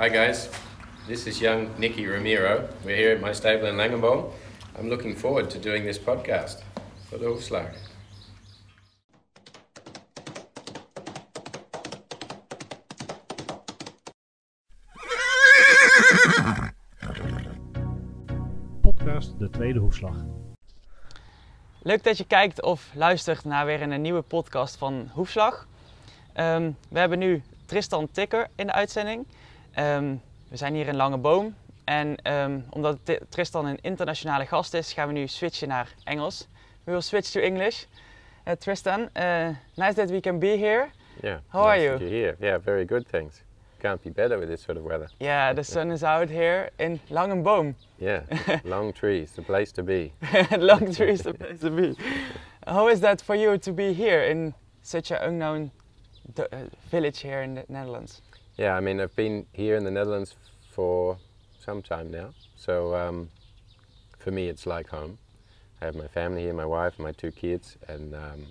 Hi guys, this is young Nicky Ramiro. We're here at my stable in Langenboom. I'm looking forward to doing this podcast for the Hoefslag. Podcast De Tweede Hoefslag. Leuk dat je kijkt of luistert naar weer een nieuwe podcast van Hoefslag. Ehm, we hebben nu Tristan Tikker in de uitzending. Ehm, we zijn hier in Lange Boom. En ehm, omdat Tristan een internationale gast is, gaan we nu switchen naar Engels. We will switch to English. Uh, Tristan, uh, nice that we can be here. Yeah. How are you? You're here. Yeah, very good, thanks. Can't be better with this sort of weather. Yeah, the sun is out here in Langenboom. Yeah, long trees, the place to be. Long tree is the place to be. How is that for you to be here in such an unknown uh, village here in the Netherlands? Yeah, I mean, I've been here in the Netherlands for some time now. So um, for me, it's like home. I have my family here, my wife, my two kids, and um,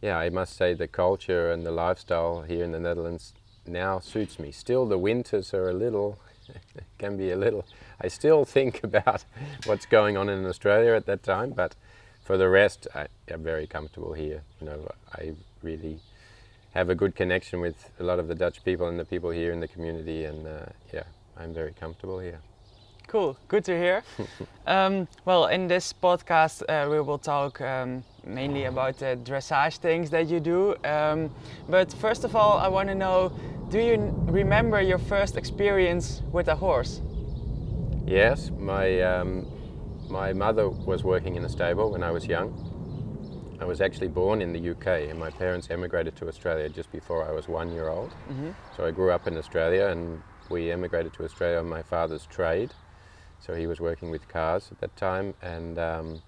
yeah, I must say the culture and the lifestyle here in the Netherlands now suits me. Still, the winters are a little, can be a little. I still think about what's going on in Australia at that time, but for the rest, I, I'm very comfortable here. You know, I really have a good connection with a lot of the Dutch people and the people here in the community, and uh, yeah, I'm very comfortable here. Cool, good to hear. um, well, in this podcast, uh, we will talk um, mainly about the dressage things that you do. Um, but first of all, I want to know do you remember your first experience with a horse? Yes, my um, my mother was working in a stable when I was young. I was actually born in the UK, and my parents emigrated to Australia just before I was one year old. Mhm. So I grew up in Australia, and we emigrated to Australia on my father's trade. So he was working with cars at that time, and um,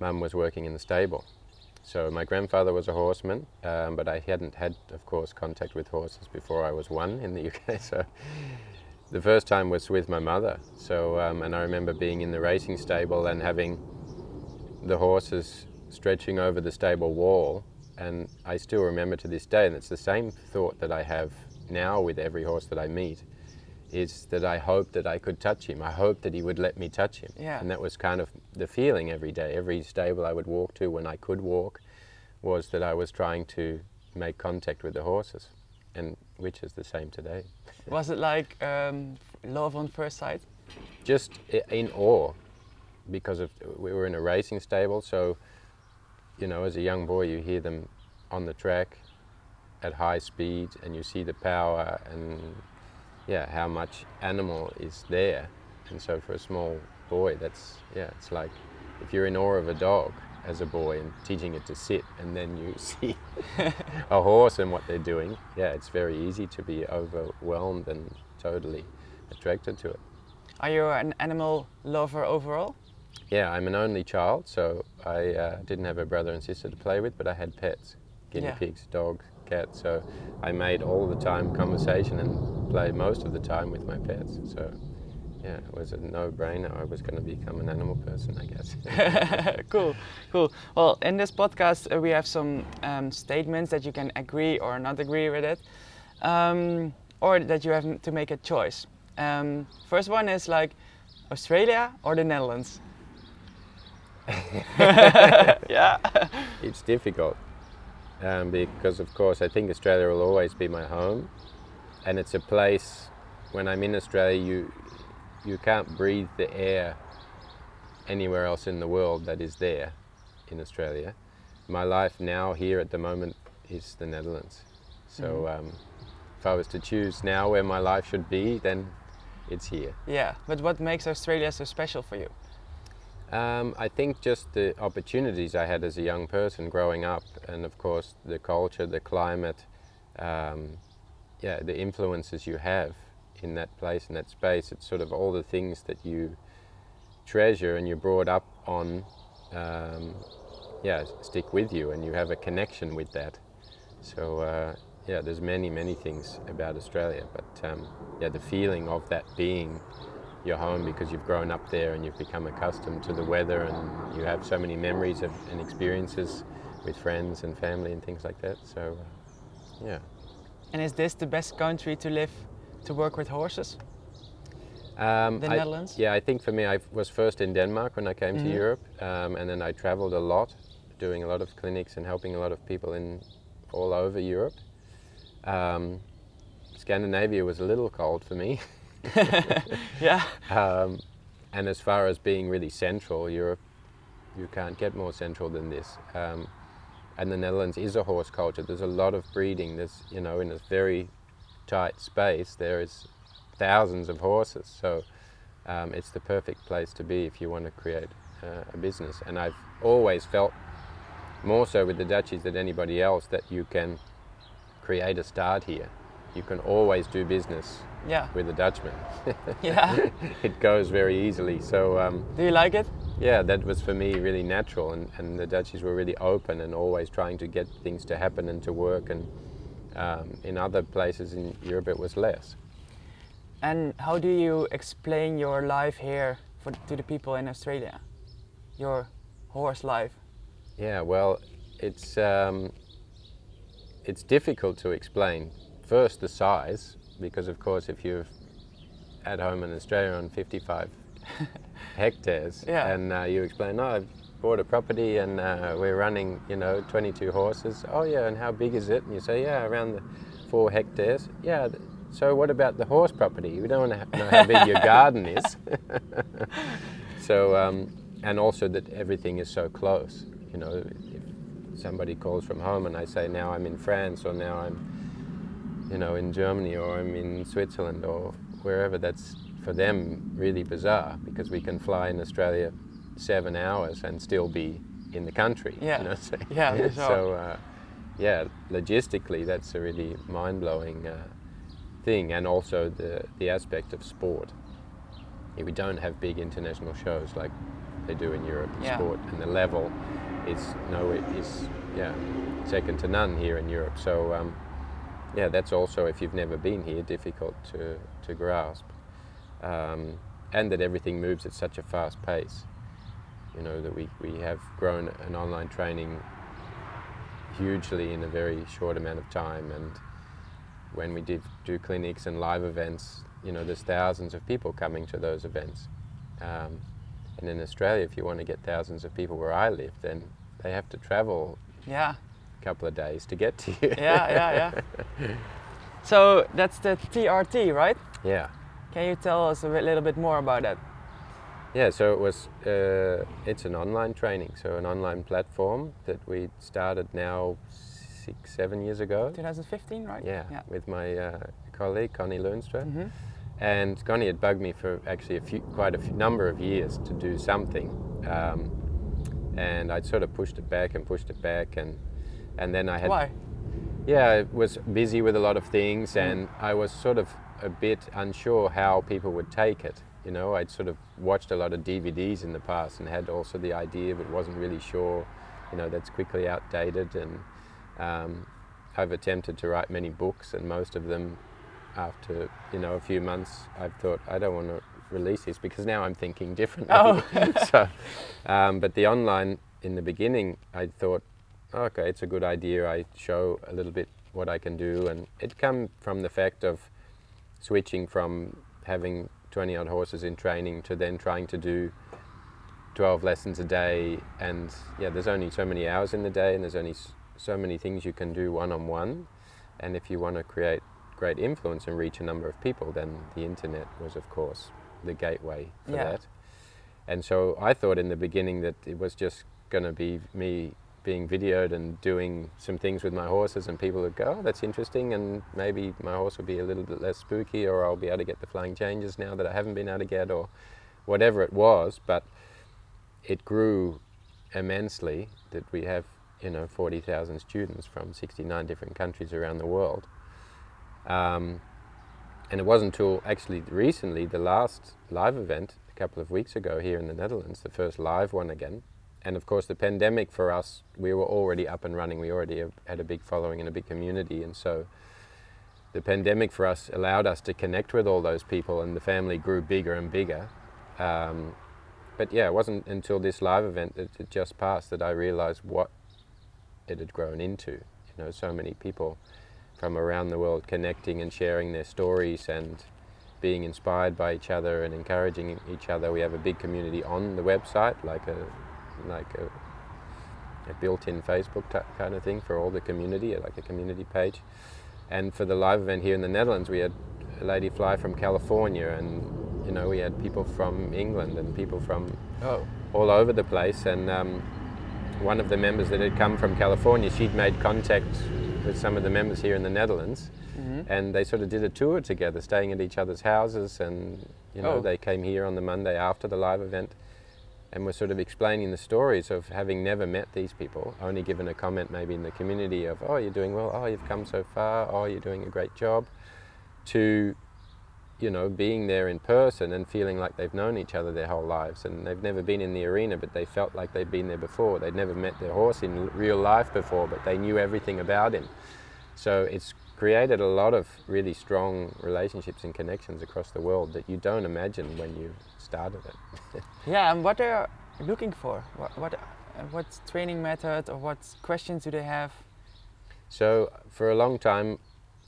mum was working in the stable. So my grandfather was a horseman, um, but I hadn't had, of course, contact with horses before I was one in the UK. So the first time was with my mother. So um, and I remember being in the racing stable and having the horses stretching over the stable wall, and I still remember to this day, and it's the same thought that I have now with every horse that I meet, is that I hope that I could touch him. I hope that he would let me touch him. Yeah. And that was kind of the feeling every day. Every stable I would walk to when I could walk was that I was trying to make contact with the horses, and which is the same today. Was it like um, love on first sight? just in awe because of we were in a racing stable so you know as a young boy you hear them on the track at high speed and you see the power and yeah how much animal is there and so for a small boy that's yeah it's like if you're in awe of a dog as a boy and teaching it to sit and then you see a horse and what they're doing yeah it's very easy to be overwhelmed and totally attracted to it Are you an animal lover overall? Yeah, I'm an only child, so I uh, didn't have a brother and sister to play with, but I had pets guinea Yeah. pigs, dogs, cats. So I made all the time conversation and played most of the time with my pets. So yeah, it was a no brainer. I was going to become an animal person, I guess. cool, cool. Well, in this podcast, uh, we have some um, statements that you can agree or not agree with it, um, or that you have to make a choice. Um, first one is like Australia or the Netherlands. yeah. it's difficult um, because, of course, I think Australia will always be my home, and it's a place. When I'm in Australia, you you can't breathe the air anywhere else in the world that is there in Australia. My life now here at the moment is the Netherlands. So um, if I was to choose now where my life should be, then it's here. Yeah. But what makes Australia so special for you? Um, I think just the opportunities I had as a young person growing up, and of course the culture, the climate, um, yeah, the influences you have in that place, in that space. It's sort of all the things that you treasure and you're brought up on, um, yeah, stick with you, and you have a connection with that. So uh, yeah, there's many, many things about Australia, but um, yeah, the feeling of that being your home because you've grown up there and you've become accustomed to the weather and you have so many memories of, and experiences with friends and family and things like that. So, uh, yeah. And is this the best country to live to work with horses? Um, The I- Netherlands? Yeah, I think for me, I was first in Denmark when I came Mhm. to Europe, um, and then I traveled a lot, doing a lot of clinics and helping a lot of people in all over Europe. Um, Scandinavia was a little cold for me, Yeah. um, and as far as being really central, Europe, you can't get more central than this. Um, and the Netherlands is a horse culture. There's a lot of breeding. There's, you know, in a very tight space, there is thousands of horses. So um, it's the perfect place to be if you want to create uh, a business. And I've always felt, more so with the Dutchies than anybody else, that you can create a start here. You can always do business Yeah. with a Dutchman. Yeah. it goes very easily. So um, Do you like it? yeah, that was for me really natural, and, and the Dutchies were really open and always trying to get things to happen and to work. And um, in other places in Europe, it was less. And how do you explain your life here for, to the people in Australia? Your horse life. Yeah, well, it's um, it's difficult to explain. First, the size, because of course, if you're at home in Australia on 55 hectares, Yeah. and uh, you explain, "Oh, I've bought a property and uh, we're running, you know, 22 horses." Oh, yeah, and how big is it? And you say, "Yeah, around the four hectares." Yeah. th- So what about the horse property? We don't want to know how big your garden is. so, um, and also that everything is so close. You know, if somebody calls from home and I say, now I'm in France or now I'm, you know, in Germany or I'm in Switzerland or wherever, that's for them really bizarre because we can fly in Australia seven hours and still be in the country. Yeah. You know, so, Yeah, sure. so uh, yeah, logistically, that's a really mind blowing uh, thing, and also the, the aspect of sport. Yeah, we don't have big international shows like they do in Europe in Yeah. sport, and the level is no it is yeah second to none here in Europe. So um, yeah, that's also if you've never been here, difficult to to grasp, um, and that everything moves at such a fast pace. You know that we we have grown an online training hugely in a very short amount of time, and when we did do clinics and live events, you know, there's thousands of people coming to those events. Um, and in Australia, if you want to get thousands of people where I live, then they have to travel Yeah. Couple of days to get to you. Yeah, yeah, yeah. So that's the TRT, right? yeah. Can you tell us a bit- little bit more about that? Yeah, so it was, uh, it's an online training, so an online platform that we started now six, seven years ago. 2015, right? Yeah, Yeah. with my uh, colleague Connie Lundström. Mhm. And Connie had bugged me for actually a few, quite a few, number of years to do something, um, and I'd sort of pushed it back and pushed it back, and and then I had Why? yeah, I was busy with a lot of things, Mm. and I was sort of a bit unsure how people would take it. You know, I'd sort of watched a lot of DVDs in the past and had also the idea, but wasn't really sure. You know, that's quickly outdated, and um, I've attempted to write many books, and most of them, after you know a few months, I've thought I don't want to release this because now I'm thinking differently. Oh. so, um, but the online in the beginning, I thought, okay, it's a good idea. I show a little bit what I can do, and it come from the fact of switching from having 20 odd horses in training to then trying to do 12 lessons a day and yeah there's only so many hours in the day and there's only so many things you can do one on one and if you want to create great influence and reach a number of people then the internet was of course the gateway for Yeah. that and so I thought in the beginning that it was just going to be me being videoed and doing some things with my horses and people would go, oh, that's interesting and maybe my horse will be a little bit less spooky or I'll be able to get the flying changes now that I haven't been able to get or whatever it was. But it grew immensely that we have, you know, 40,000 students from 69 different countries around the world. Um, and it wasn't until actually recently, the last live event a couple of weeks ago here in the Netherlands, the first live one again. And of course, the pandemic for us, we were already up and running. We already had a big following and a big community. And so the pandemic for us allowed us to connect with all those people, and the family grew bigger and bigger. Um, but yeah, it wasn't until this live event that it just passed that I realized what it had grown into. You know, so many people from around the world connecting and sharing their stories and being inspired by each other and encouraging each other. We have a big community on the website, like a like a, a built-in Facebook t- kind of thing for all the community, like a community page. And for the live event here in the Netherlands, we had a lady fly from California, and you know we had people from England and people from Oh. all over the place. And um, one of the members that had come from California, she'd made contact with some of the members here in the Netherlands, Mhm. and they sort of did a tour together, staying at each other's houses. And you know, Oh. they came here on the Monday after the live event, and were sort of explaining the stories of having never met these people, only given a comment maybe in the community of, "Oh, you're doing well. Oh, you've come so far. Oh, you're doing a great job," to you know, being there in person and feeling like they've known each other their whole lives and they've never been in the arena, but they felt like they'd been there before. They'd never met their horse in real life before, but they knew everything about him. So it's created a lot of really strong relationships and connections across the world that you don't imagine when you started it. Yeah, and what they're looking for? What what, uh, what training method or what questions do they have? So for a long time,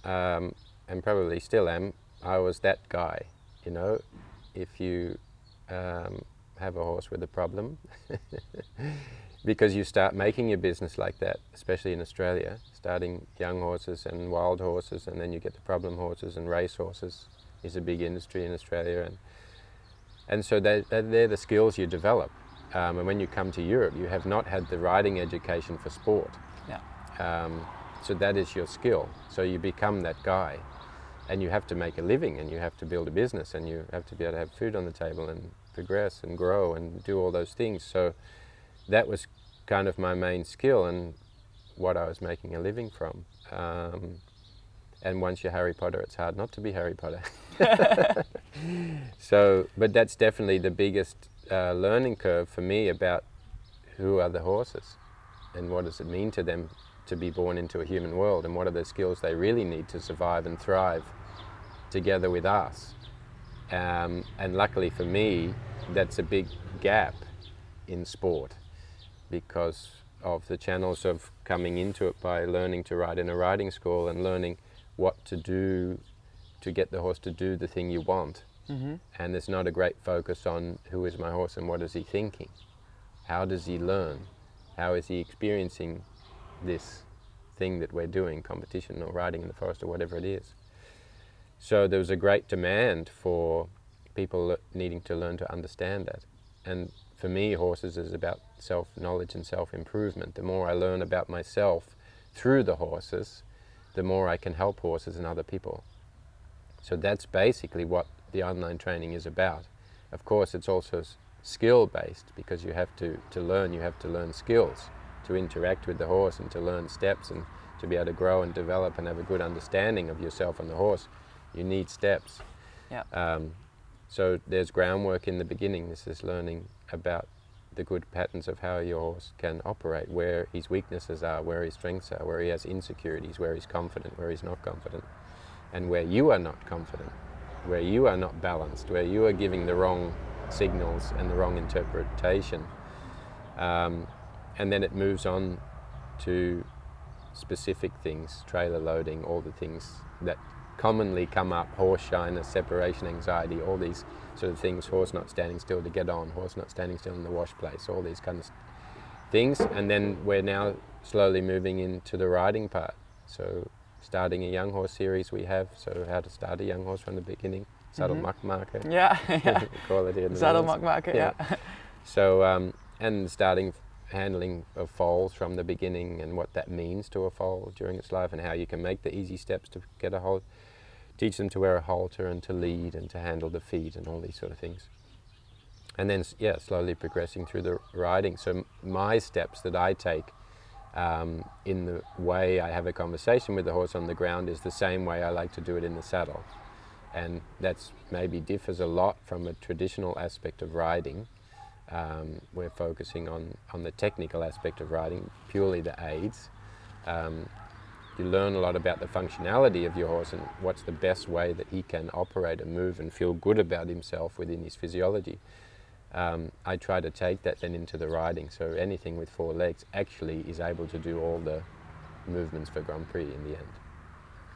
um, and probably still am, I was that guy. You know, if you um, have a horse with a problem, because you start making your business like that, especially in Australia, starting young horses and wild horses, and then you get the problem horses and race horses is a big industry in Australia, and and so they, they- they're the skills you develop. Um, and when you come to Europe, you have not had the riding education for sport. Yeah. Um, so that is your skill. So you become that guy, and you have to make a living, and you have to build a business, and you have to be able to have food on the table, and progress, and grow, and do all those things. So that was kind of my main skill, and what I was making a living from. Um, and once you're Harry Potter, it's hard not to be Harry Potter. so, but that's definitely the biggest uh, learning curve for me about who are the horses and what does it mean to them to be born into a human world and what are the skills they really need to survive and thrive together with us. Um, and luckily for me, that's a big gap in sport because of the channels of coming into it by learning to ride in a riding school and learning what to do to get the horse to do the thing you want. Mm-hmm. And there's not a great focus on who is my horse and what is he thinking. How does he learn? How is he experiencing this thing that we're doing, competition or riding in the forest or whatever it is? So there was a great demand for people needing to learn to understand that. And for me, horses is about self knowledge and self improvement. The more I learn about myself through the horses, the more I can help horses and other people. So that's basically what the online training is about. Of course, it's also skill based because you have to, to learn, you have to learn skills to interact with the horse and to learn steps and to be able to grow and develop and have a good understanding of yourself and the horse. You need steps. Yeah. Um, so there's groundwork in the beginning. This is learning about the good patterns of how your horse can operate, where his weaknesses are, where his strengths are, where he has insecurities, where he's confident, where he's not confident, and where you are not confident, where you are not balanced, where you are giving the wrong signals and the wrong interpretation. Um, and then it moves on to specific things, trailer loading, all the things that commonly come up, horse shyness, separation anxiety, all these sort of things, horse not standing still to get on, horse not standing still in the wash place, all these kind of things. And then we're now slowly moving into the riding part. So starting a young horse series we have, so how to start a young horse from the beginning, saddle Mhm. muck marker, Yeah, yeah. call it here Saddle Netherlands. mark marker, yeah. So, um, and starting handling of foals from the beginning and what that means to a foal during its life and how you can make the easy steps to get a hold, teach them to wear a halter and to lead and to handle the feet and all these sort of things. And then, yeah, slowly progressing through the riding. So, my steps that I take um, in the way I have a conversation with the horse on the ground is the same way I like to do it in the saddle. And that's maybe differs a lot from a traditional aspect of riding. Um, we're focusing on, on the technical aspect of riding, purely the aids. Um, you learn a lot about the functionality of your horse and what's the best way that he can operate and move and feel good about himself within his physiology. Um, I try to take that then into the riding, so anything with four legs actually is able to do all the movements for Grand Prix in the end.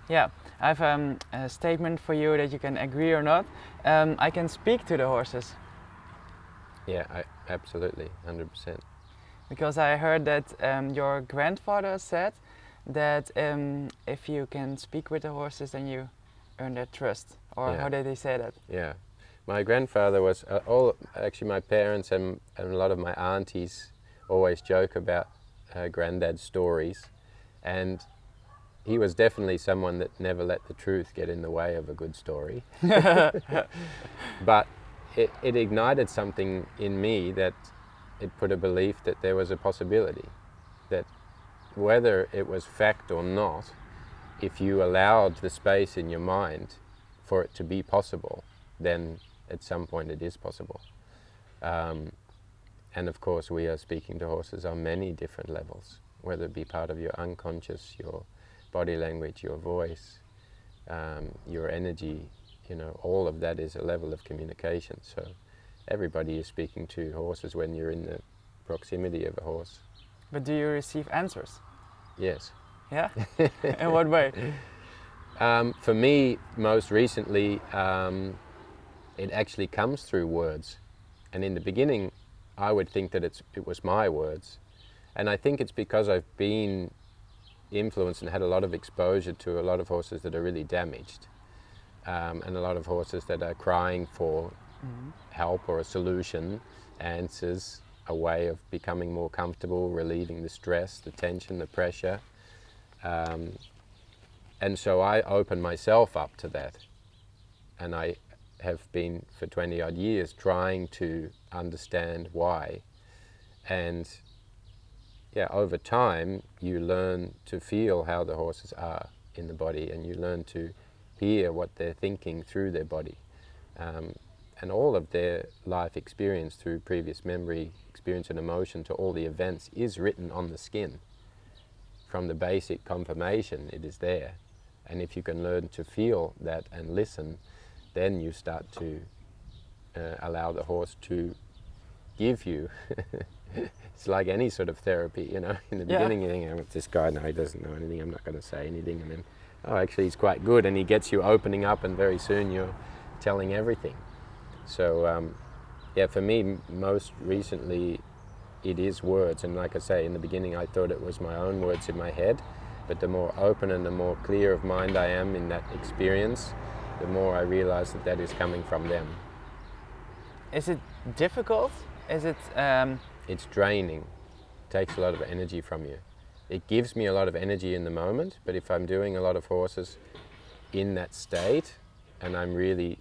Yeah, I have um, a statement for you that you can agree or not. Um, I can speak to the horses Yeah, I, absolutely, 100%. because I heard that um, your grandfather said that um, if you can speak with the horses, then you earn their trust. Or Yeah. how did he say that? Yeah. My grandfather was uh, all actually my parents and, and a lot of my aunties always joke about uh, granddad's stories and he was definitely someone that never let the truth get in the way of a good story. but it, it ignited something in me that it put a belief that there was a possibility whether it was fact or not, if you allowed the space in your mind for it to be possible, then at some point it is possible. Um, and of course, we are speaking to horses on many different levels, whether it be part of your unconscious, your body language, your voice, um, your energy, you know, all of that is a level of communication. So everybody is speaking to horses when you're in the proximity of a horse. But do you receive answers? Yes. Yeah? in what way? Um, for me, most recently, um, it actually comes through words. And in the beginning, I would think that it's, it was my words. And I think it's because I've been influenced and had a lot of exposure to a lot of horses that are really damaged. Um, and a lot of horses that are crying for help or a solution, answers, a way of becoming more comfortable, relieving the stress, the tension, the pressure. Um, and so I open myself up to that. And I have been for 20 odd years trying to understand why. And yeah, over time, you learn to feel how the horses are in the body and you learn to hear what they're thinking through their body. Um, and all of their life experience through previous memory, experience, and emotion to all the events is written on the skin. From the basic conformation, it is there. And if you can learn to feel that and listen, then you start to uh, allow the horse to give you. it's like any sort of therapy, you know. In the Yeah. beginning, you think, oh, this guy, no, he doesn't know anything. I'm not going to say anything. And then, oh, actually, he's quite good, and he gets you opening up, and very soon you're telling everything. So, um, yeah, for me, most recently, it is words. And like I say, in the beginning, I thought it was my own words in my head. But the more open and the more clear of mind I am in that experience, the more I realize that that is coming from them. Is it difficult? Is it um, It's draining, takes a lot of energy from you. It gives me a lot of energy in the moment, but if I'm doing a lot of horses in that state and I'm really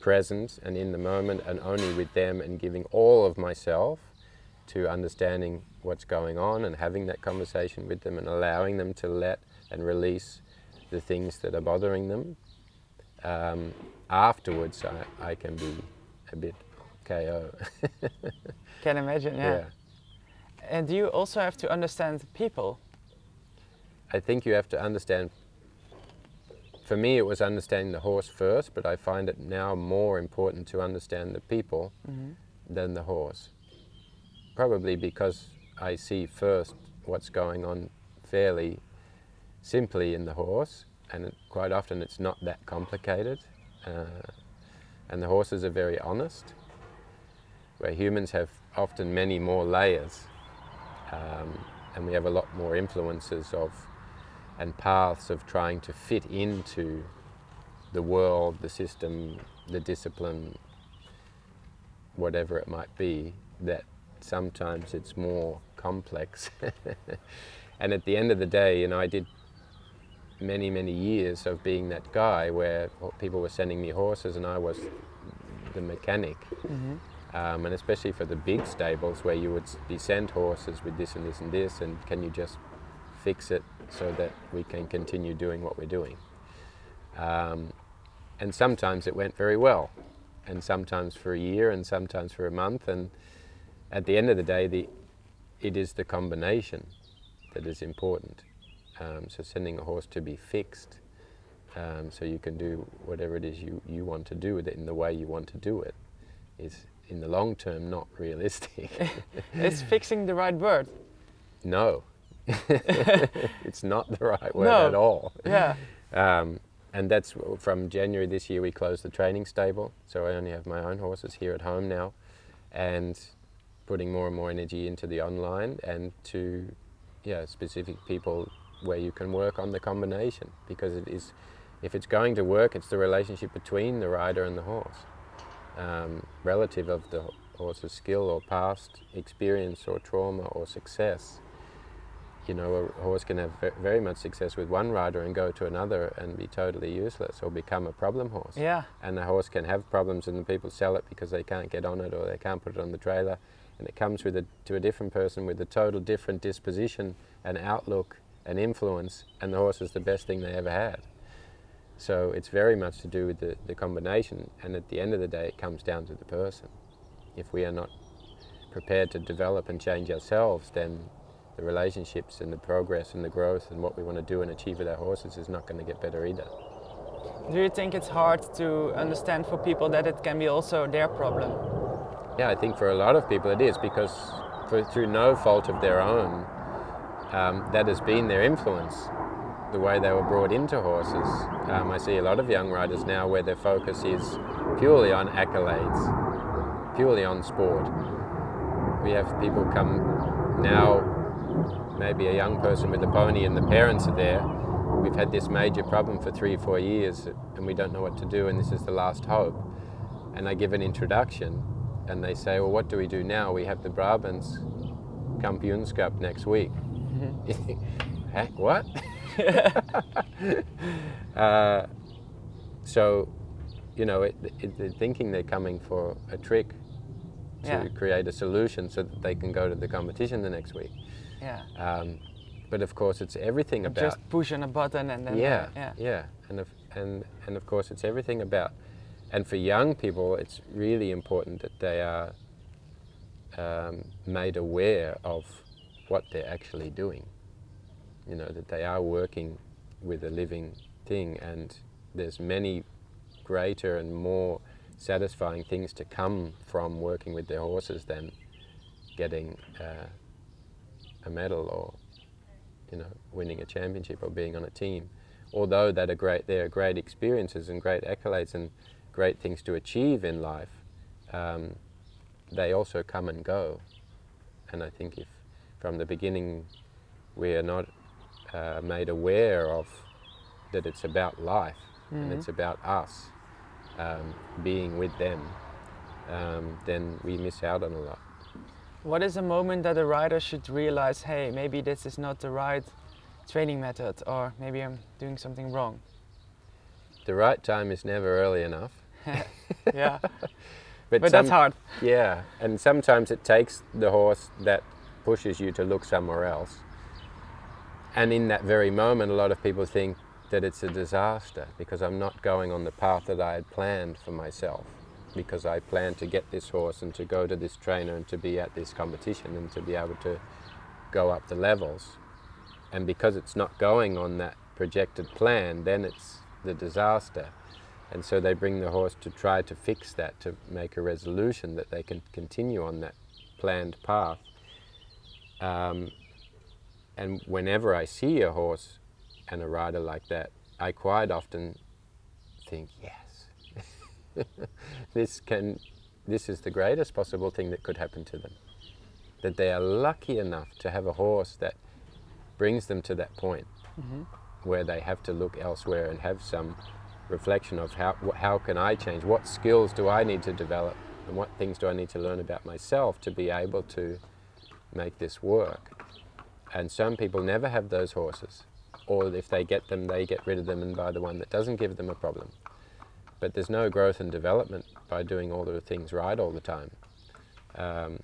present and in the moment and only with them and giving all of myself to understanding what's going on and having that conversation with them and allowing them to let and release the things that are bothering them, um, afterwards I, I can be a bit KO. can imagine? Yeah. And you also have to understand people? I think you have to understand. For me, it was understanding the horse first, but I find it now more important to understand the people than the horse. Probably because I see first what's going on fairly simply in the horse, and it, quite often it's not that complicated. Uh, and the horses are very honest, where humans have often many more layers um, and we have a lot more influences of and paths of trying to fit into the world, the system, the discipline, whatever it might be, that sometimes it's more complex. and at the end of the day, you know, I did many, many years of being that guy where people were sending me horses and I was the mechanic. Um, and especially for the big stables where you would be sent horses with this and this and this, and can you just fix it so that we can continue doing what we're doing? Um, and sometimes it went very well, and sometimes for a year, and sometimes for a month. And at the end of the day, the, it is the combination that is important. Um, so sending a horse to be fixed, um, so you can do whatever it is you, you want to do with it in the way you want to do it, is in the long term not realistic. Is fixing the right word? no, it's not the right word No. at all. Yeah. Um, and that's from January this year we closed the training stable, so I only have my own horses here at home now, and putting more and more energy into the online and to yeah specific people where you can work on the combination because it is if it's going to work it's the relationship between the rider and the horse um, relative of the horse's skill or past experience or trauma or success you know a horse can have very much success with one rider and go to another and be totally useless or become a problem horse. Yeah. and the horse can have problems and the people sell it because they can't get on it or they can't put it on the trailer. And it comes with a, to a different person with a total different disposition and outlook and influence and the horse is the best thing they ever had. So it's very much to do with the, the combination and at the end of the day it comes down to the person. If we are not prepared to develop and change ourselves then the relationships and the progress and the growth and what we want to do and achieve with our horses is not going to get better either Do you think it's hard to understand for people that it can be also their problem? Yeah, I think for a lot of people it is because for, through no fault of their own, um, that has been their influence, the way they were brought into horses. Um, I see a lot of young riders now where their focus is purely on accolades, purely on sport. We have people come now, maybe a young person with a pony and the parents are there. We've had this major problem for three or four years and we don't know what to do and this is the last hope. And I give an introduction and they say, well, what do we do now? We have the Brabants Kampioenschap next week. Heck, what? uh, so, you know, it, it, they're thinking they're coming for a trick to Yeah. create a solution so that they can go to the competition the next week. Yeah. Um, but of course, it's everything about Just pushing a button and then. yeah, uh, yeah. yeah, and of, and and of course, it's everything about. And for young people, it's really important that they are um, made aware of what they're actually doing. You know that they are working with a living thing, and there's many greater and more satisfying things to come from working with their horses than getting uh, a medal or you know, winning a championship or being on a team. Although that are great, they are great experiences and great accolades and great things to achieve in life, um, they also come and go. And I think if from the beginning we are not uh, made aware of that it's about life and it's about us um, being with them, um, then we miss out on a lot. What is a moment that a rider should realize, hey, maybe this is not the right training method, or maybe I'm doing something wrong? The right time is never early enough. yeah. But, But that's hard. Yeah, and sometimes it takes the horse that pushes you to look somewhere else. And in that very moment, a lot of people think that it's a disaster because I'm not going on the path that I had planned for myself. Because I plan to get this horse and to go to this trainer and to be at this competition and to be able to go up the levels. And because it's not going on that projected plan, then it's the disaster. And so they bring the horse to try to fix that, to make a resolution that they can continue on that planned path. Um, and whenever I see a horse and a rider like that, I quite often think, yes, this can, this is the greatest possible thing that could happen to them. That they are lucky enough to have a horse that brings them to that point mm-hmm. where they have to look elsewhere and have some reflection of how, how can I change? What skills do I need to develop? And what things do I need to learn about myself to be able to make this work? And some people never have those horses. Or if they get them, they get rid of them and buy the one that doesn't give them a problem. But there's no growth and development by doing all the things right all the time. Um,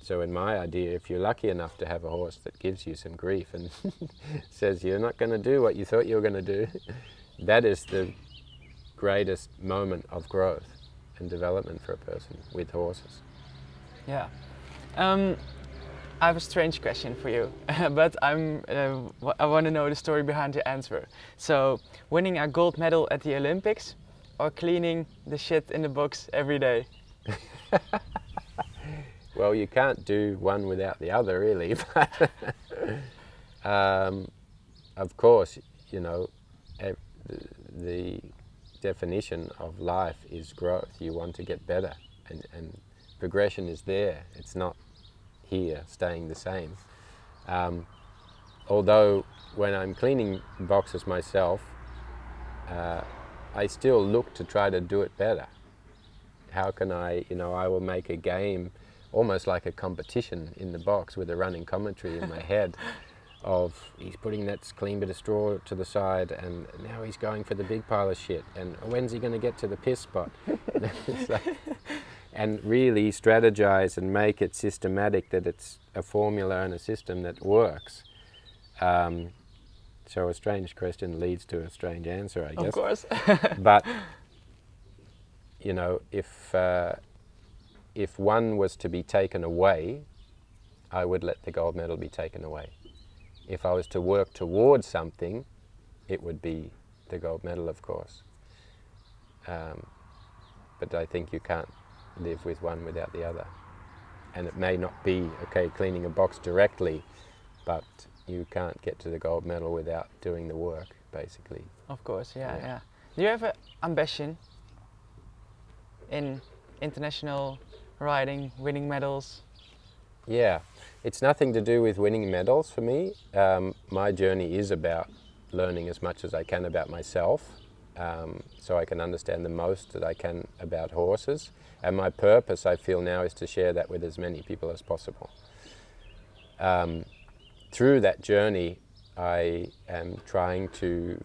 so in my idea, if you're lucky enough to have a horse that gives you some grief and says you're not going to do what you thought you were going to do, that is the greatest moment of growth and development for a person with horses. Yeah. Um, I have a strange question for you, but I'm, uh, I want to know the story behind the answer. So, winning a gold medal at the Olympics or cleaning the shit in the box every day? Well, you can't do one without the other, really. Um, of course, you know, the, the definition of life is growth. You want to get better, and, and progression is there. It's not here staying the same. Um, although when I'm cleaning boxes myself, uh, I still look to try to do it better. How can I, you know, I will make a game almost like a competition in the box with a running commentary in my head of he's putting that clean bit of straw to the side and now he's going for the big pile of shit. And when's he going to get to the piss spot? Like, and really strategize and make it systematic that it's a formula and a system that works. Um, so a strange question leads to a strange answer i guess. Of course. but you know if uh, if one was to be taken away i would let the gold medal be taken away. If i was to work towards something it would be the gold medal of course. Um, but i think you can't live with one without the other. And it may not be okay cleaning a box directly but you can't get to the gold medal without doing the work basically Of course, yeah, Yeah. yeah. Do you have an ambition in international riding, winning medals? Yeah, it's nothing to do with winning medals for me. Um, my journey is about learning as much as I can about myself um, so I can understand the most that I can about horses. And my purpose, I feel now, is to share that with as many people as possible. Um, through that journey, I am trying to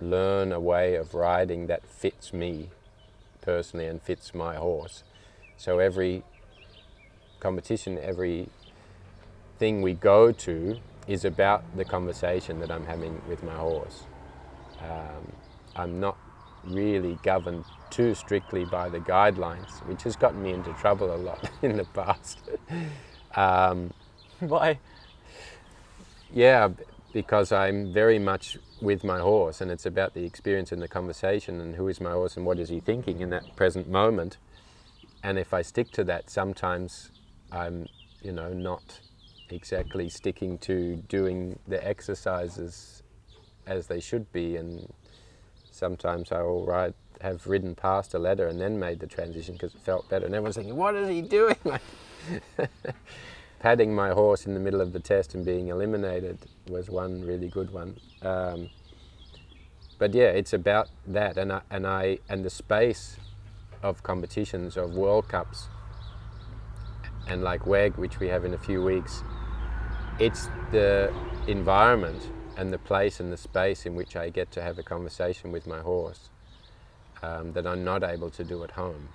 learn a way of riding that fits me personally and fits my horse. So every competition, every thing we go to is about the conversation that I'm having with my horse. Um, I'm not really governed too strictly by the guidelines, which has gotten me into trouble a lot in the past. um, Why? Yeah, because I'm very much with my horse, and it's about the experience and the conversation, and who is my horse and what is he thinking in that present moment. And if I stick to that, sometimes I'm, you know, not exactly sticking to doing the exercises as they should be, and sometimes I will ride, have ridden past a letter and then made the transition because it felt better, and everyone's thinking, "What is he doing?" Patting my horse in the middle of the test and being eliminated was one really good one. Um, but yeah, it's about that, and I, and I and the space of competitions of World Cups and like WEG, which we have in a few weeks. It's the environment and the place and the space in which I get to have a conversation with my horse um, that I'm not able to do at home.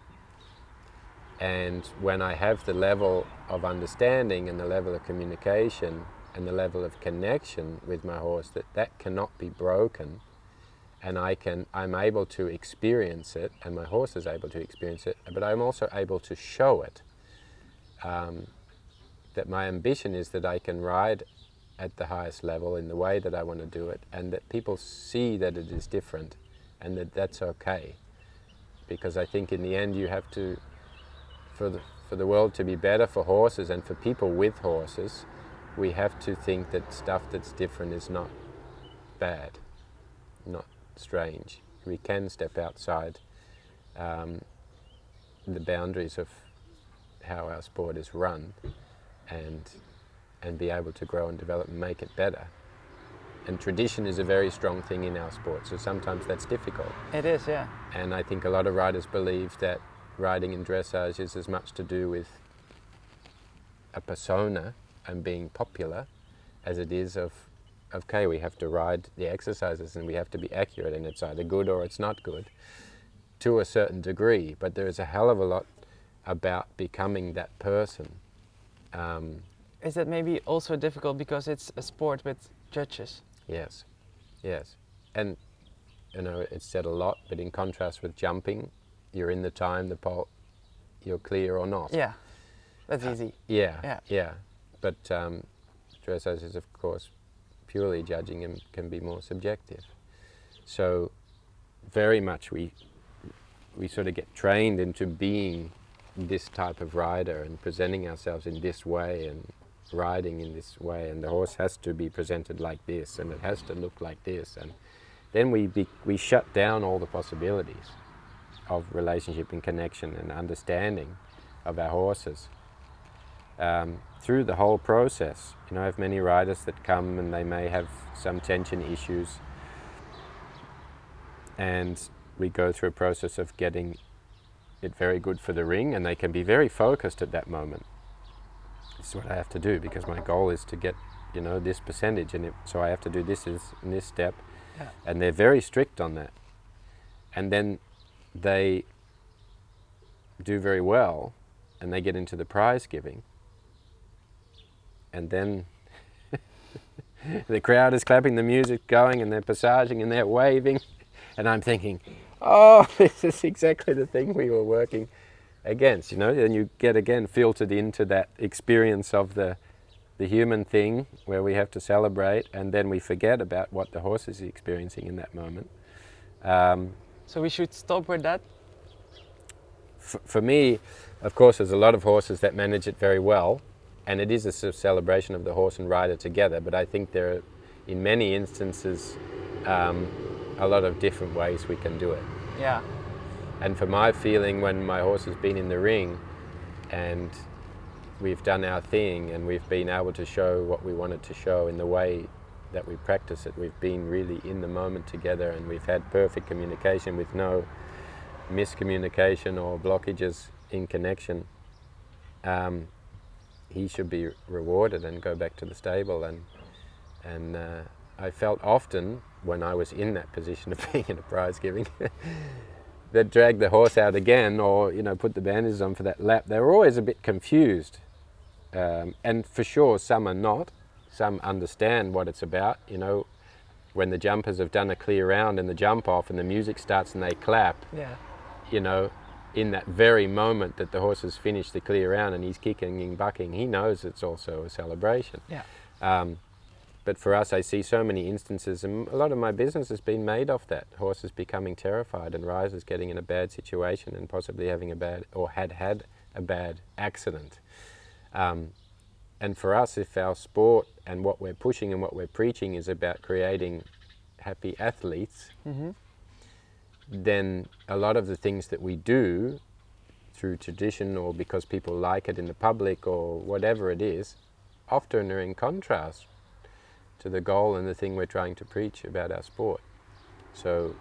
And when I have the level of understanding and the level of communication and the level of connection with my horse that that cannot be broken, and I can, I'm able to experience it, and my horse is able to experience it, but I'm also able to show it. Um, that my ambition is that I can ride at the highest level in the way that I want to do it, and that people see that it is different, and that that's okay. Because I think in the end you have to for the, for the world to be better for horses and for people with horses, we have to think that stuff that's different is not bad, not strange. We can step outside um, the boundaries of how our sport is run and, and be able to grow and develop and make it better. And tradition is a very strong thing in our sport, so sometimes that's difficult. It is, yeah. And I think a lot of riders believe that riding in dressage is as much to do with a persona and being popular as it is of, okay, we have to ride the exercises and we have to be accurate and it's either good or it's not good to a certain degree. But there is a hell of a lot about becoming that person. Um, Is that maybe also difficult because it's a sport with judges? Yes, yes. And, you know, it's said a lot, but in contrast with jumping, you're in the time, the pole, you're clear or not. Yeah, that's easy. Yeah, Yeah. yeah. But um, dressage is, of course, purely judging and can be more subjective. So, very much we we sort of get trained into being this type of rider and presenting ourselves in this way and riding in this way, and the horse has to be presented like this, and it has to look like this, and then we, be, we shut down all the possibilities of relationship and connection and understanding of our horses um, through the whole process. You know, I have many riders that come and they may have some tension issues, and we go through a process of getting it very good for the ring, and they can be very focused at that moment. This is what I have to do because my goal is to get, you know, this percentage, and it, so I have to do this is in this step, Yeah. and they're very strict on that. And then they do very well, and they get into the prize giving, and then the crowd is clapping, the music going, and they're passaging and they're waving, and I'm thinking, oh, this is exactly the thing we were working against, you know. And you get again filtered into that experience of the the human thing where we have to celebrate, and then we forget about what the horse is experiencing in that moment. Um, So we should stop with that. f- for me, of course, there's a lot of horses that manage it very well, and it is a sort of celebration of the horse and rider together. But I think there are, in many instances, um, a lot of different ways we can do it. Yeah. And for my feeling, when my horse has been in the ring and we've done our thing and we've been able to show what we wanted to show in the way that we practice it, we've been really in the moment together and we've had perfect communication with no miscommunication or blockages in connection. Um, he should be rewarded and go back to the stable and and uh, I felt often when I was in that position of being in a prize giving that dragged the horse out again or you know put the bandages on for that lap. They were always a bit confused um, and for sure some are not some understand what it's about you know when the jumpers have done a clear round and the jump off and the music starts and they clap Yeah. you know, in that very moment that the horse has finished the clear round and he's kicking and bucking, he knows it's also a celebration. Yeah. Um, but for us, I see so many instances, and a lot of my business has been made off that. Horses becoming terrified and riders getting in a bad situation and possibly having a bad, or had had a bad accident. Um, and for us, if our sport and what we're pushing and what we're preaching is about creating happy athletes, Mm-hmm. then a lot of the things that we do through tradition or because people like it in the public or whatever it is, often are in contrast to the goal and the thing we're trying to preach about our sport. So,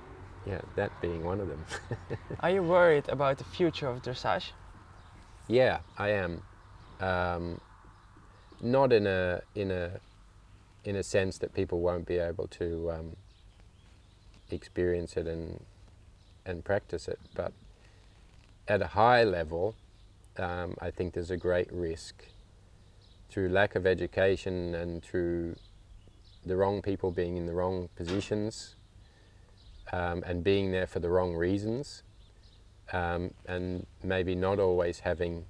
yeah, that being one of them. Are you worried about the future of dressage? yeah, I am. Um, not in a in a in a sense that people won't be able to um, experience it and and practice it, but at a high level, um, I think there's a great risk through lack of education and through the wrong people being in the wrong positions um, and being there for the wrong reasons, um, and maybe not always having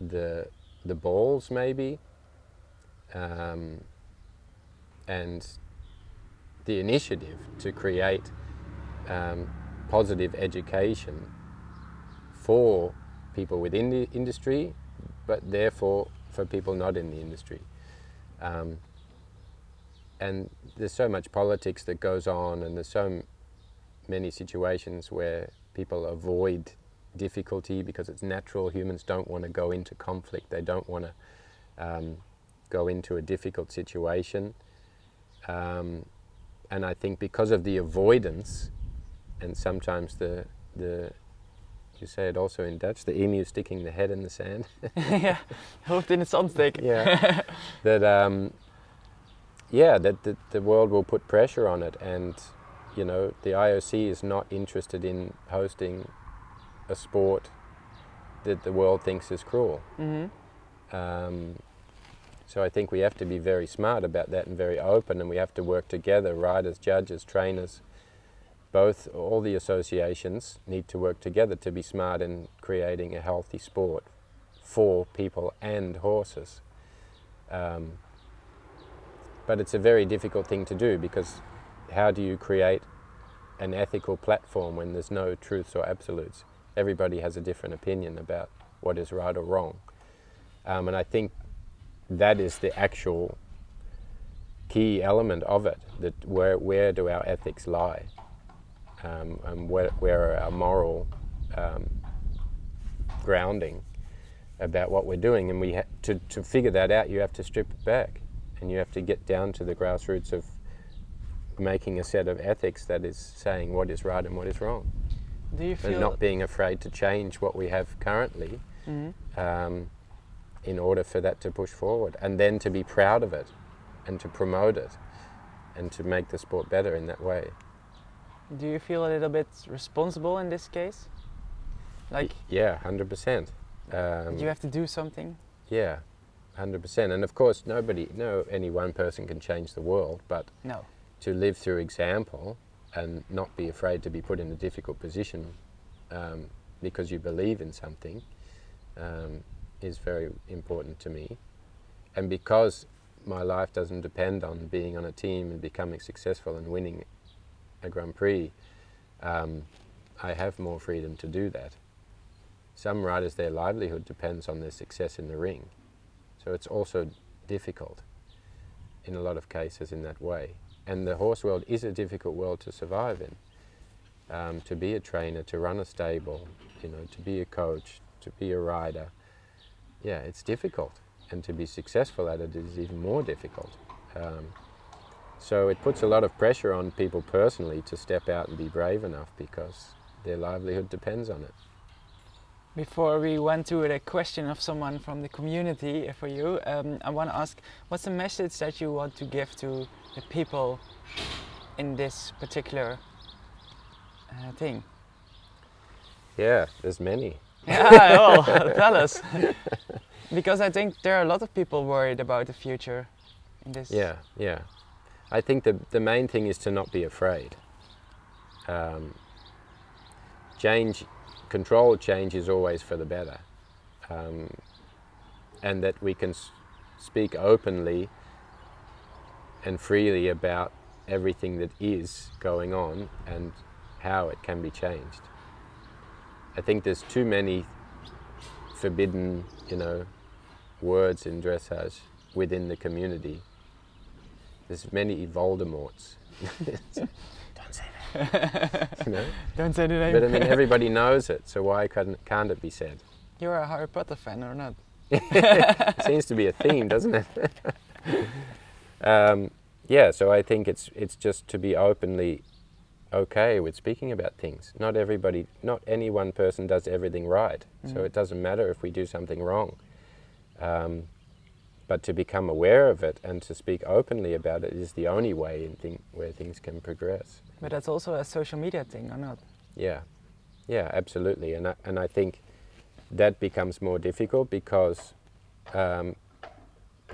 the the balls maybe um, and the initiative to create um, positive education for people within the industry, but therefore for people not in the industry. Um, and there's so much politics that goes on, and there's so many situations where people avoid difficulty because it's natural. Humans don't want to go into conflict. They don't want to um, go into a difficult situation. Um, and I think because of the avoidance, and sometimes the the you say it also in Dutch, the emu sticking the head in the sand. ja, hoofd in het zand steken. yeah, that um, yeah, that, that the world will put pressure on it, and you know the IOC is not interested in hosting a sport that the world thinks is cruel. Mhm. Um, so I think we have to be very smart about that and very open, and we have to work together. Riders, judges, trainers, both all the associations need to work together to be smart in creating a healthy sport for people and horses. Um, but it's a very difficult thing to do because how do you create an ethical platform when there's no truths or absolutes? Everybody has a different opinion about what is right or wrong. Um, and I think that is the actual key element of it. That where where do our ethics lie, um, and where where are our moral um, grounding about what we're doing? And we ha- to to figure that out, you have to strip it back, and you have to get down to the grassroots of making a set of ethics that is saying what is right and what is wrong, Do you and feel not being afraid to change what we have currently Mhm. um, in order for that to push forward, and then to be proud of it, and to promote it, and to make the sport better in that way. Do you feel a little bit responsible in this case? Like Yeah, hundred percent. Um, you have to do something? yeah, hundred percent. And of course, nobody, no, any one person can change the world, but No. to live through example and not be afraid to be put in a difficult position um, because you believe in something um, is very important to me. And because my life doesn't depend on being on a team and becoming successful and winning a Grand Prix, um, I have more freedom to do that. Some riders, their livelihood depends on their success in the ring. So it's also difficult in a lot of cases in that way. And the horse world is a difficult world to survive in. Um, to be a trainer, to run a stable, you know, to be a coach, to be a rider, yeah, it's difficult. And to be successful at it is even more difficult. Um, so it puts a lot of pressure on people personally to step out and be brave enough because their livelihood depends on it. Before we went to the question of someone from the community for you, um, I want to ask what's the message that you want to give to the people in this particular uh, thing? Yeah, there's many. Yeah, well, tell us. because I think there are a lot of people worried about the future in this. Yeah, yeah. I think the the main thing is to not be afraid. Um, change, control change is always for the better, um, and that we can s- speak openly and freely about everything that is going on and how it can be changed. I think there's too many forbidden, you know, words in dressage within the community. There's many Voldemorts. Don't say that. you know? Don't say the name. But I mean, everybody knows it, so why can't, can't it be said? You're a Harry Potter fan or not? it seems to be a theme, doesn't it? Um, yeah, so I think it's it's just to be openly okay with speaking about things. Not everybody, not any one person does everything right. So Mhm. it doesn't matter if we do something wrong. Um, but to become aware of it and to speak openly about it is the only way in thing, where things can progress. But that's also a social media thing or not? Yeah, yeah, absolutely, and I, and I think that becomes more difficult because um,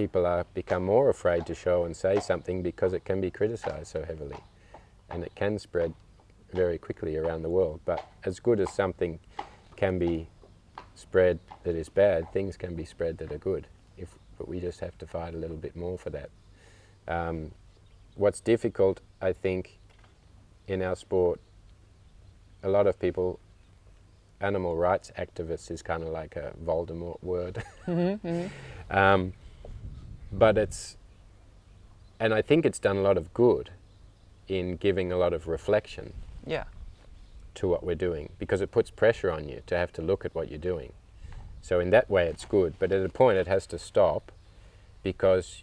people are become more afraid to show and say something because it can be criticised so heavily, and it can spread very quickly around the world. But as good as something can be spread that is bad, things can be spread that are good. If but we just have to fight a little bit more for that. Um, what's difficult, I think, in our sport a lot of people, animal rights activists is kind of like a Voldemort word. um, but it's, and I think it's done a lot of good in giving a lot of reflection Yeah. to what we're doing because it puts pressure on you to have to look at what you're doing. So in that way, it's good. But at a point, it has to stop because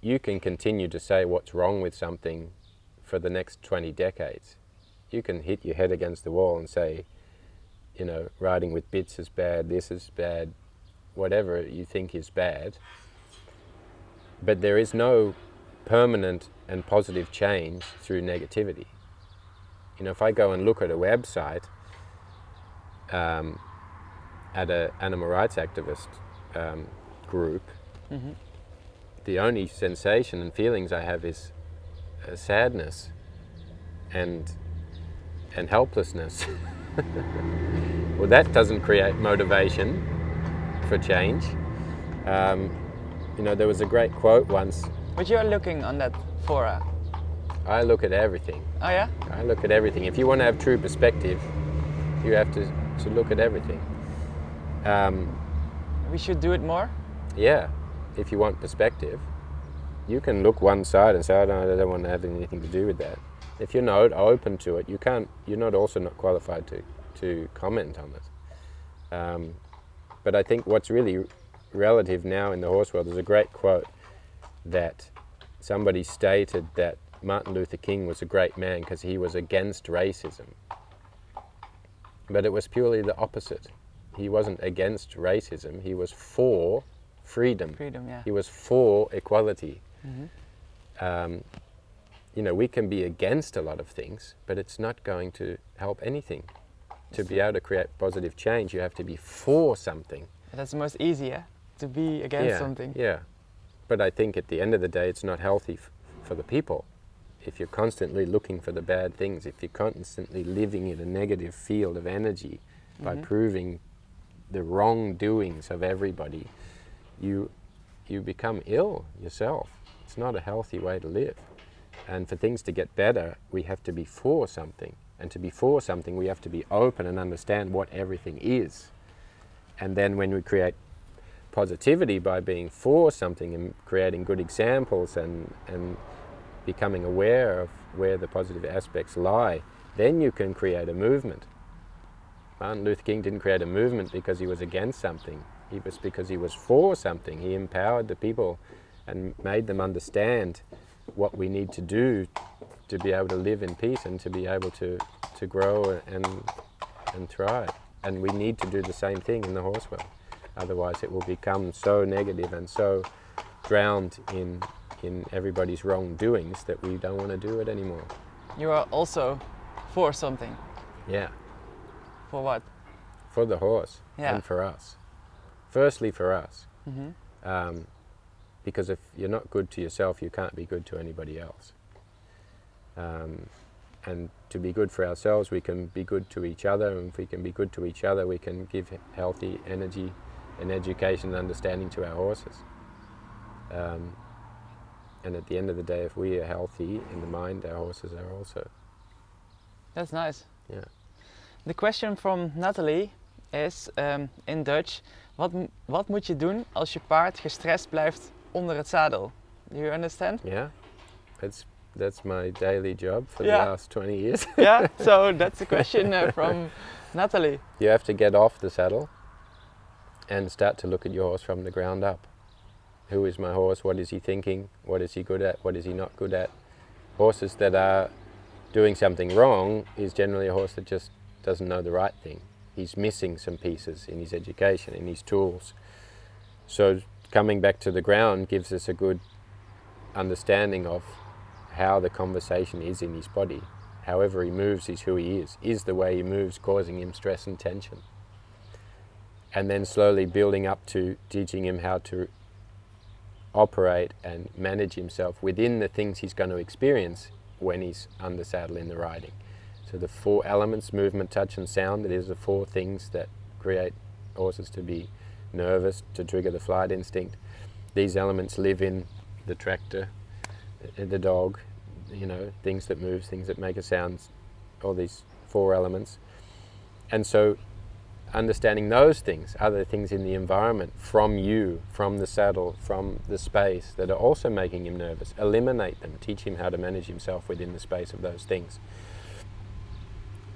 you can continue to say what's wrong with something for the next 20 decades. You can hit your head against the wall and say, you know, riding with bits is bad, this is bad, whatever you think is bad. But there is no permanent and positive change through negativity. You know, if I go and look at a website um, at an animal rights activist um, group, hmm the only sensation and feelings I have is uh, sadness and and helplessness. well, that doesn't create motivation for change. Um, you know, there was a great quote once. But you're looking on that fora. I look at everything. Oh yeah? I look at everything. If you want to have true perspective, you have to, to look at everything. Um, We should do it more? yeah, if you want perspective. you can look one side and say, I don't, I don't want to have anything to do with that. If you're not open to it, you can't. You're not also not qualified to to comment on it. Um, but I think what's really relative now in the horse world There's a great quote that somebody stated that Martin Luther King was a great man because he was against racism. But it was purely the opposite. He wasn't against racism, he was for freedom. Freedom, yeah. He was for equality. Mhm. Um, you know, we can be against a lot of things, but it's not going to help anything. To be able to create positive change, you have to be for something. That's the most easy, yeah? To be against yeah, something. Yeah. But I think at the end of the day, it's not healthy f- for the people. If you're constantly looking for the bad things, if you're constantly living in a negative field of energy by Mhm. proving the wrongdoings of everybody, you you become ill yourself. It's not a healthy way to live. And for things to get better, we have to be for something. And to be for something, we have to be open and understand what everything is. And then when we create positivity by being for something and creating good examples and, and becoming aware of where the positive aspects lie, then you can create a movement. Martin Luther King didn't create a movement because he was against something. He was because he was for something. He empowered the people and made them understand what we need to do to be able to live in peace and to be able to, to grow and, and thrive. And we need to do the same thing in the horse world. Otherwise, it will become so negative and so drowned in, in everybody's wrongdoings that we don't want to do it anymore. You are also for something. Yeah, For what? for the horse Yeah. and for us. Firstly, for us. hmm Um, because if you're not good to yourself, you can't be good to anybody else. Um, and to be good for ourselves, we can be good to each other, and if we can be good to each other, we can give healthy energy and education and understanding to our horses. Um, and at the end of the day, if we are healthy in the mind, our horses are also. That's nice. Yeah. The question from Natalie is um, in Dutch: wat, m- wat moet je doen als je paard gestrest blijft onder het zadel? Do you understand? Yeah, that's that's my daily job for Yeah. the last 20 years. yeah. So that's the question uh, from Natalie. You have to get off the saddle and start to look at your horse from the ground up. Who is my horse? What is he thinking? What is he good at? What is he not good at? Horses that are doing something wrong is generally a horse that just doesn't know the right thing. He's missing some pieces in his education, in his tools. So coming back to the ground gives us a good understanding of how the conversation is in his body. However he moves is who he is. Is the way he moves causing him stress and tension? And then slowly building up to teaching him how to operate and manage himself within the things he's going to experience when he's under saddle in the riding. So the four elements, movement, touch and sound, it is the four things that create horses to be nervous, to trigger the flight instinct. These elements live in the tractor, the dog, you know, things that move, things that make a sound, all these four elements. And so understanding those things, other things in the environment from you, from the saddle, from the space that are also making him nervous, eliminate them, teach him how to manage himself within the space of those things.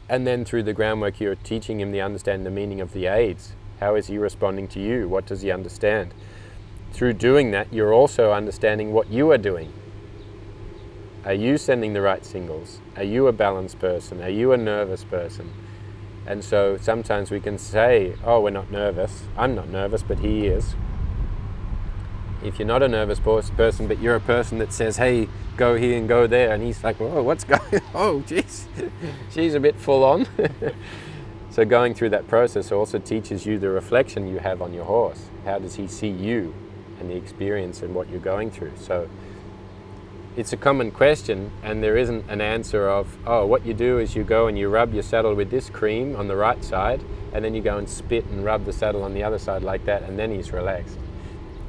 And then through the groundwork, you're teaching him to understand the meaning of the aids. How is he responding to you? What does he understand? Through doing that, you're also understanding what you are doing. Are you sending the right singles? Are you a balanced person? Are you a nervous person? And so sometimes we can say, oh, we're not nervous. I'm not nervous, but he is. If you're not a nervous pers- person, but you're a person that says, hey, go here and go there, and he's like, what's going Oh, jeez. She's a bit full on. so going through that process also teaches you the reflection you have on your horse. How does he see you and the experience and what you're going through? So it's a common question, and there isn't an answer of, oh, what you do is you go and you rub your saddle with this cream on the right side, and then you go and spit and rub the saddle on the other side like that, and then he's relaxed.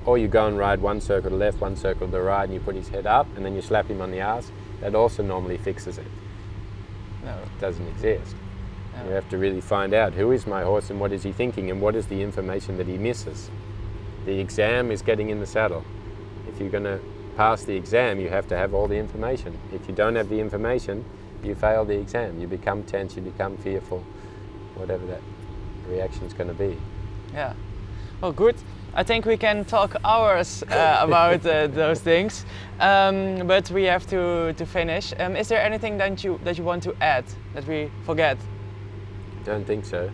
Or you go and ride one circle to the left, one circle to the right, and you put his head up, and then you slap him on the ass. That also normally fixes it. No. It doesn't exist. no. You have to really find out who is my horse and what is he thinking and what is the information that he misses. The exam is getting in the saddle. If you're going to pass the exam, you have to have all the information. If you don't have the information, you fail the exam. You become tense, you become fearful, whatever that reaction is going to be. Yeah. Well, good. I think we can talk hours uh, about uh, those things, um, but we have to, to finish. Um, is there anything that you that you want to add that we forget? Don't think so.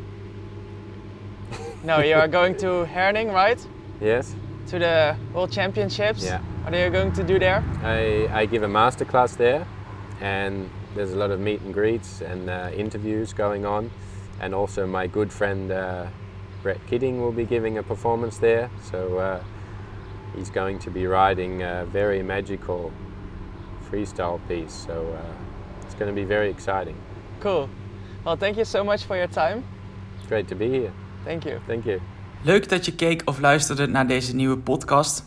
No, you are going to Herning, right? Yes, To the World Championships. Yeah. What are you going to do there? I, I give a masterclass there, and there's a lot of meet and greets and uh, interviews going on. And also, my good friend uh, Brett Kidding will be giving a performance there. So uh, he's going to be riding a very magical freestyle piece. So uh, it's going to be very exciting. Cool. Well, thank you so much for your time. It's great to be here. Thank you. Thank you. Leuk dat je keek of luisterde naar deze nieuwe podcast.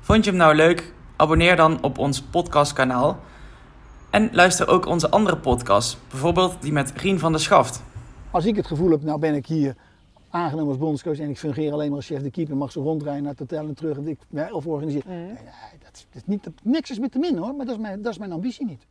Vond je hem nou leuk? Abonneer dan op ons podcastkanaal. En luister ook onze andere podcasts, bijvoorbeeld die met Rien van der Schaft. Als ik het gevoel heb, nou ben ik hier aangenomen als bondscoach en ik fungeer alleen maar als chef de keeper, mag ze rondrijden naar het hotel en terug en ik, of organiseren. Nee, dat, is- dat is niet, dat, niks is met te min hoor, maar dat is mijn, dat is mijn ambitie niet.